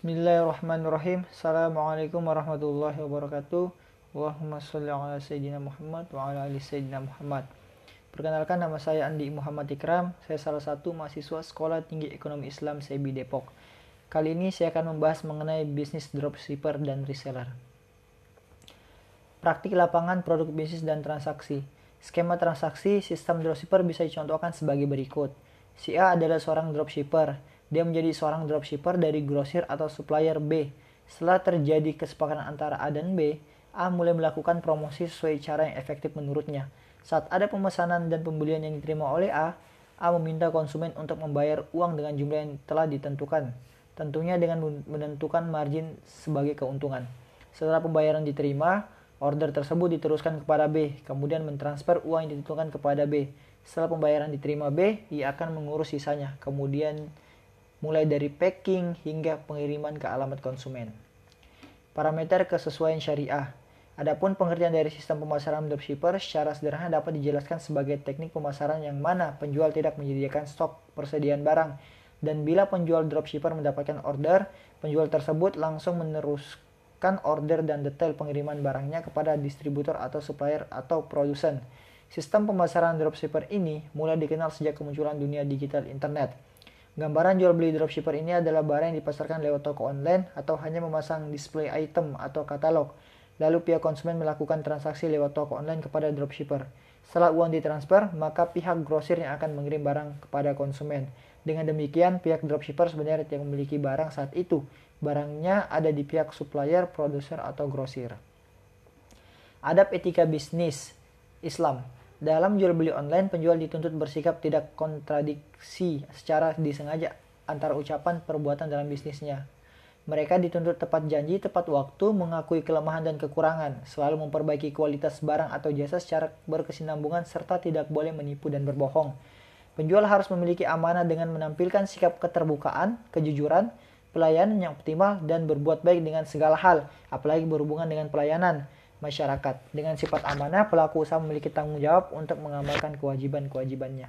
Bismillahirrahmanirrahim. Assalamualaikum warahmatullahi wabarakatuh. Allahumma sholli ala sayyidina Muhammad wa ala ali sayyidina Muhammad. Perkenalkan nama saya Andi Muhammad Ikram. Saya salah satu mahasiswa Sekolah Tinggi Ekonomi Islam SEBI Depok. Kali ini saya akan membahas mengenai bisnis dropshipper dan reseller. Praktik lapangan produk bisnis dan transaksi. Skema transaksi sistem dropshipper bisa dicontohkan sebagai berikut. Si A adalah seorang dropshipper dia menjadi seorang dropshipper dari grosir atau supplier B. Setelah terjadi kesepakatan antara A dan B, A mulai melakukan promosi sesuai cara yang efektif menurutnya. Saat ada pemesanan dan pembelian yang diterima oleh A, A meminta konsumen untuk membayar uang dengan jumlah yang telah ditentukan, tentunya dengan menentukan margin sebagai keuntungan. Setelah pembayaran diterima, order tersebut diteruskan kepada B, kemudian mentransfer uang yang ditentukan kepada B. Setelah pembayaran diterima B, ia akan mengurus sisanya, kemudian mulai dari packing hingga pengiriman ke alamat konsumen. Parameter kesesuaian syariah. Adapun pengertian dari sistem pemasaran dropshipper secara sederhana dapat dijelaskan sebagai teknik pemasaran yang mana penjual tidak menyediakan stok persediaan barang dan bila penjual dropshipper mendapatkan order, penjual tersebut langsung meneruskan order dan detail pengiriman barangnya kepada distributor atau supplier atau produsen. Sistem pemasaran dropshipper ini mulai dikenal sejak kemunculan dunia digital internet. Gambaran jual beli dropshipper ini adalah barang yang dipasarkan lewat toko online atau hanya memasang display item atau katalog. Lalu pihak konsumen melakukan transaksi lewat toko online kepada dropshipper. Setelah uang ditransfer, maka pihak grosir yang akan mengirim barang kepada konsumen. Dengan demikian, pihak dropshipper sebenarnya tidak memiliki barang saat itu. Barangnya ada di pihak supplier, produser, atau grosir. Adab etika bisnis Islam dalam jual beli online, penjual dituntut bersikap tidak kontradiksi secara disengaja antara ucapan perbuatan dalam bisnisnya. Mereka dituntut tepat janji, tepat waktu, mengakui kelemahan dan kekurangan, selalu memperbaiki kualitas barang atau jasa secara berkesinambungan, serta tidak boleh menipu dan berbohong. Penjual harus memiliki amanah dengan menampilkan sikap keterbukaan, kejujuran, pelayanan yang optimal, dan berbuat baik dengan segala hal, apalagi berhubungan dengan pelayanan masyarakat. Dengan sifat amanah, pelaku usaha memiliki tanggung jawab untuk mengamalkan kewajiban-kewajibannya.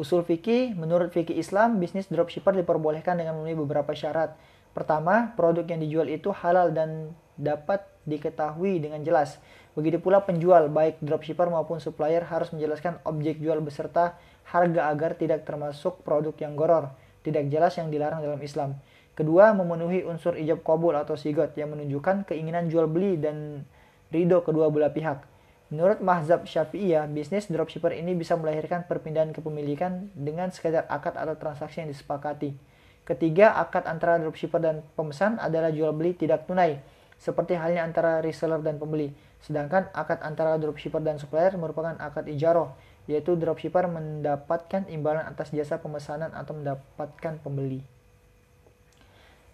Usul fikih, menurut fikih Islam, bisnis dropshipper diperbolehkan dengan memenuhi beberapa syarat. Pertama, produk yang dijual itu halal dan dapat diketahui dengan jelas. Begitu pula penjual, baik dropshipper maupun supplier harus menjelaskan objek jual beserta harga agar tidak termasuk produk yang goror, tidak jelas yang dilarang dalam Islam. Kedua, memenuhi unsur ijab kabul atau sigot yang menunjukkan keinginan jual beli dan ridho kedua belah pihak. Menurut mazhab Syafi'iyah, bisnis dropshipper ini bisa melahirkan perpindahan kepemilikan dengan sekadar akad atau transaksi yang disepakati. Ketiga, akad antara dropshipper dan pemesan adalah jual beli tidak tunai, seperti halnya antara reseller dan pembeli. Sedangkan akad antara dropshipper dan supplier merupakan akad ijaroh, yaitu dropshipper mendapatkan imbalan atas jasa pemesanan atau mendapatkan pembeli.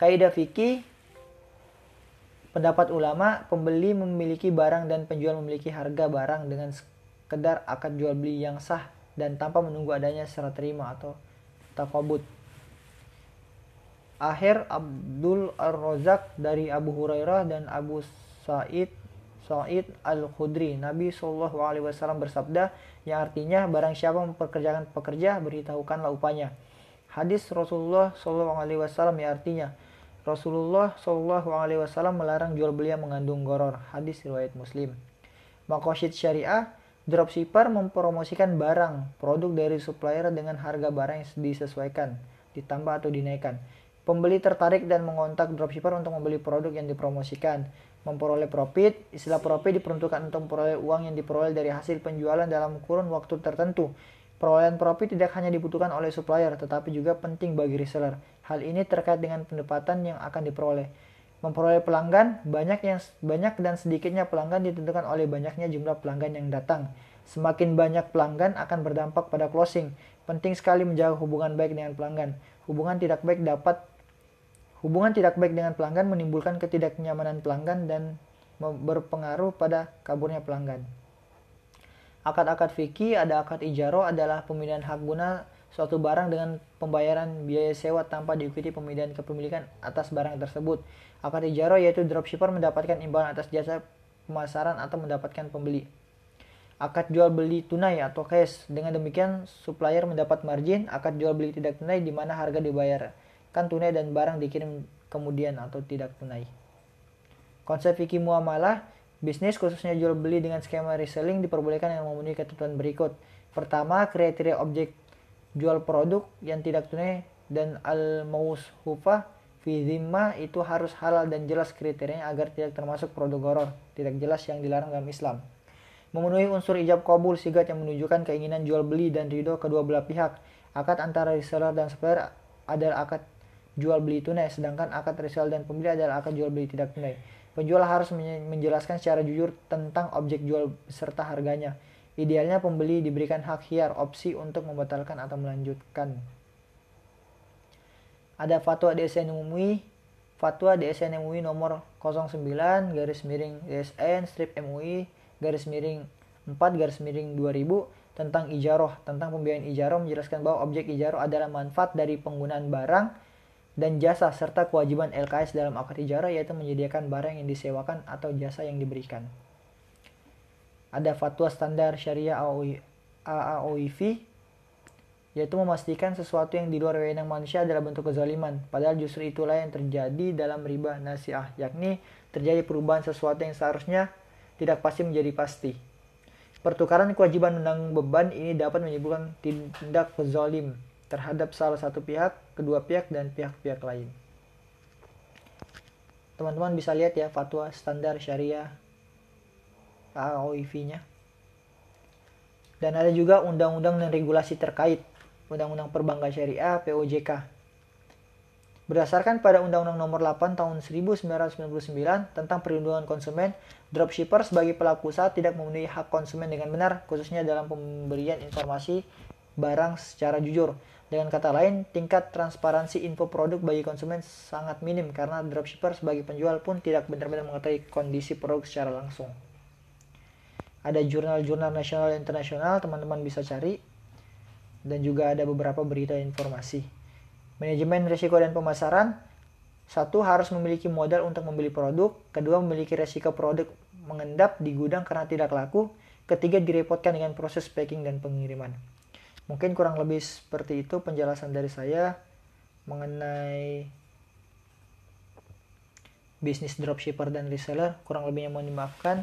Kaidah fikih Pendapat ulama, pembeli memiliki barang dan penjual memiliki harga barang dengan sekedar akad jual beli yang sah dan tanpa menunggu adanya serah terima atau takobut. Akhir Abdul Ar-Razak dari Abu Hurairah dan Abu Sa'id Sa'id Al-Khudri. Nabi Shallallahu alaihi wasallam bersabda yang artinya barang siapa mempekerjakan pekerja beritahukanlah upahnya. Hadis Rasulullah Shallallahu alaihi wasallam yang artinya Rasulullah Shallallahu Alaihi Wasallam melarang jual beli yang mengandung goror. Hadis riwayat Muslim. Makosid syariah, dropshipper mempromosikan barang, produk dari supplier dengan harga barang yang disesuaikan, ditambah atau dinaikkan. Pembeli tertarik dan mengontak dropshipper untuk membeli produk yang dipromosikan. Memperoleh profit, istilah profit diperuntukkan untuk memperoleh uang yang diperoleh dari hasil penjualan dalam kurun waktu tertentu. Perolehan profit tidak hanya dibutuhkan oleh supplier, tetapi juga penting bagi reseller. Hal ini terkait dengan pendapatan yang akan diperoleh. Memperoleh pelanggan, banyak yang banyak dan sedikitnya pelanggan ditentukan oleh banyaknya jumlah pelanggan yang datang. Semakin banyak pelanggan akan berdampak pada closing. Penting sekali menjaga hubungan baik dengan pelanggan. Hubungan tidak baik dapat hubungan tidak baik dengan pelanggan menimbulkan ketidaknyamanan pelanggan dan berpengaruh pada kaburnya pelanggan. Akad-akad fikih ada akad ijaro adalah pemindahan hak guna suatu barang dengan pembayaran biaya sewa tanpa diikuti pemindahan kepemilikan atas barang tersebut. Akad ijaro yaitu dropshipper mendapatkan imbalan atas jasa pemasaran atau mendapatkan pembeli. Akad jual beli tunai atau cash. Dengan demikian supplier mendapat margin. Akad jual beli tidak tunai di mana harga dibayarkan tunai dan barang dikirim kemudian atau tidak tunai. Konsep fikih muamalah, bisnis khususnya jual beli dengan skema reselling diperbolehkan yang memenuhi ketentuan berikut. Pertama, kriteria objek jual produk yang tidak tunai dan al-maushufah fi itu harus halal dan jelas kriterianya agar tidak termasuk produk goror, tidak jelas yang dilarang dalam Islam. Memenuhi unsur ijab kabul sigat yang menunjukkan keinginan jual beli dan ridho kedua belah pihak. Akad antara reseller dan supplier adalah akad jual beli tunai, sedangkan akad resell dan pembeli adalah akad jual beli tidak tunai. Penjual harus menjelaskan secara jujur tentang objek jual serta harganya. Idealnya pembeli diberikan hak hiar opsi untuk membatalkan atau melanjutkan. Ada fatwa DSN MUI, fatwa DSN MUI nomor 09 garis miring DSN strip MUI garis miring 4 garis miring 2000 tentang ijaroh tentang pembiayaan ijaroh menjelaskan bahwa objek ijaroh adalah manfaat dari penggunaan barang dan jasa serta kewajiban LKS dalam akad ijarah yaitu menyediakan barang yang disewakan atau jasa yang diberikan. Ada fatwa standar syariah AAOIV yaitu memastikan sesuatu yang di luar wewenang manusia adalah bentuk kezaliman. Padahal justru itulah yang terjadi dalam riba nasiah, yakni terjadi perubahan sesuatu yang seharusnya tidak pasti menjadi pasti. Pertukaran kewajiban menanggung beban ini dapat menyebabkan tindak kezalim terhadap salah satu pihak, kedua pihak, dan pihak-pihak lain. Teman-teman bisa lihat ya fatwa standar syariah AOIV-nya. Dan ada juga undang-undang dan regulasi terkait Undang-Undang Perbankan Syariah POJK. Berdasarkan pada Undang-Undang Nomor 8 Tahun 1999 tentang Perlindungan Konsumen, dropshipper sebagai pelaku usaha tidak memenuhi hak konsumen dengan benar, khususnya dalam pemberian informasi barang secara jujur. Dengan kata lain, tingkat transparansi info produk bagi konsumen sangat minim karena dropshipper sebagai penjual pun tidak benar-benar mengetahui kondisi produk secara langsung. Ada jurnal-jurnal nasional dan internasional, teman-teman bisa cari. Dan juga ada beberapa berita informasi. Manajemen risiko dan pemasaran, satu harus memiliki modal untuk membeli produk, kedua memiliki risiko produk mengendap di gudang karena tidak laku, ketiga direpotkan dengan proses packing dan pengiriman. Mungkin kurang lebih seperti itu penjelasan dari saya mengenai bisnis dropshipper dan reseller. Kurang lebihnya mohon dimaafkan.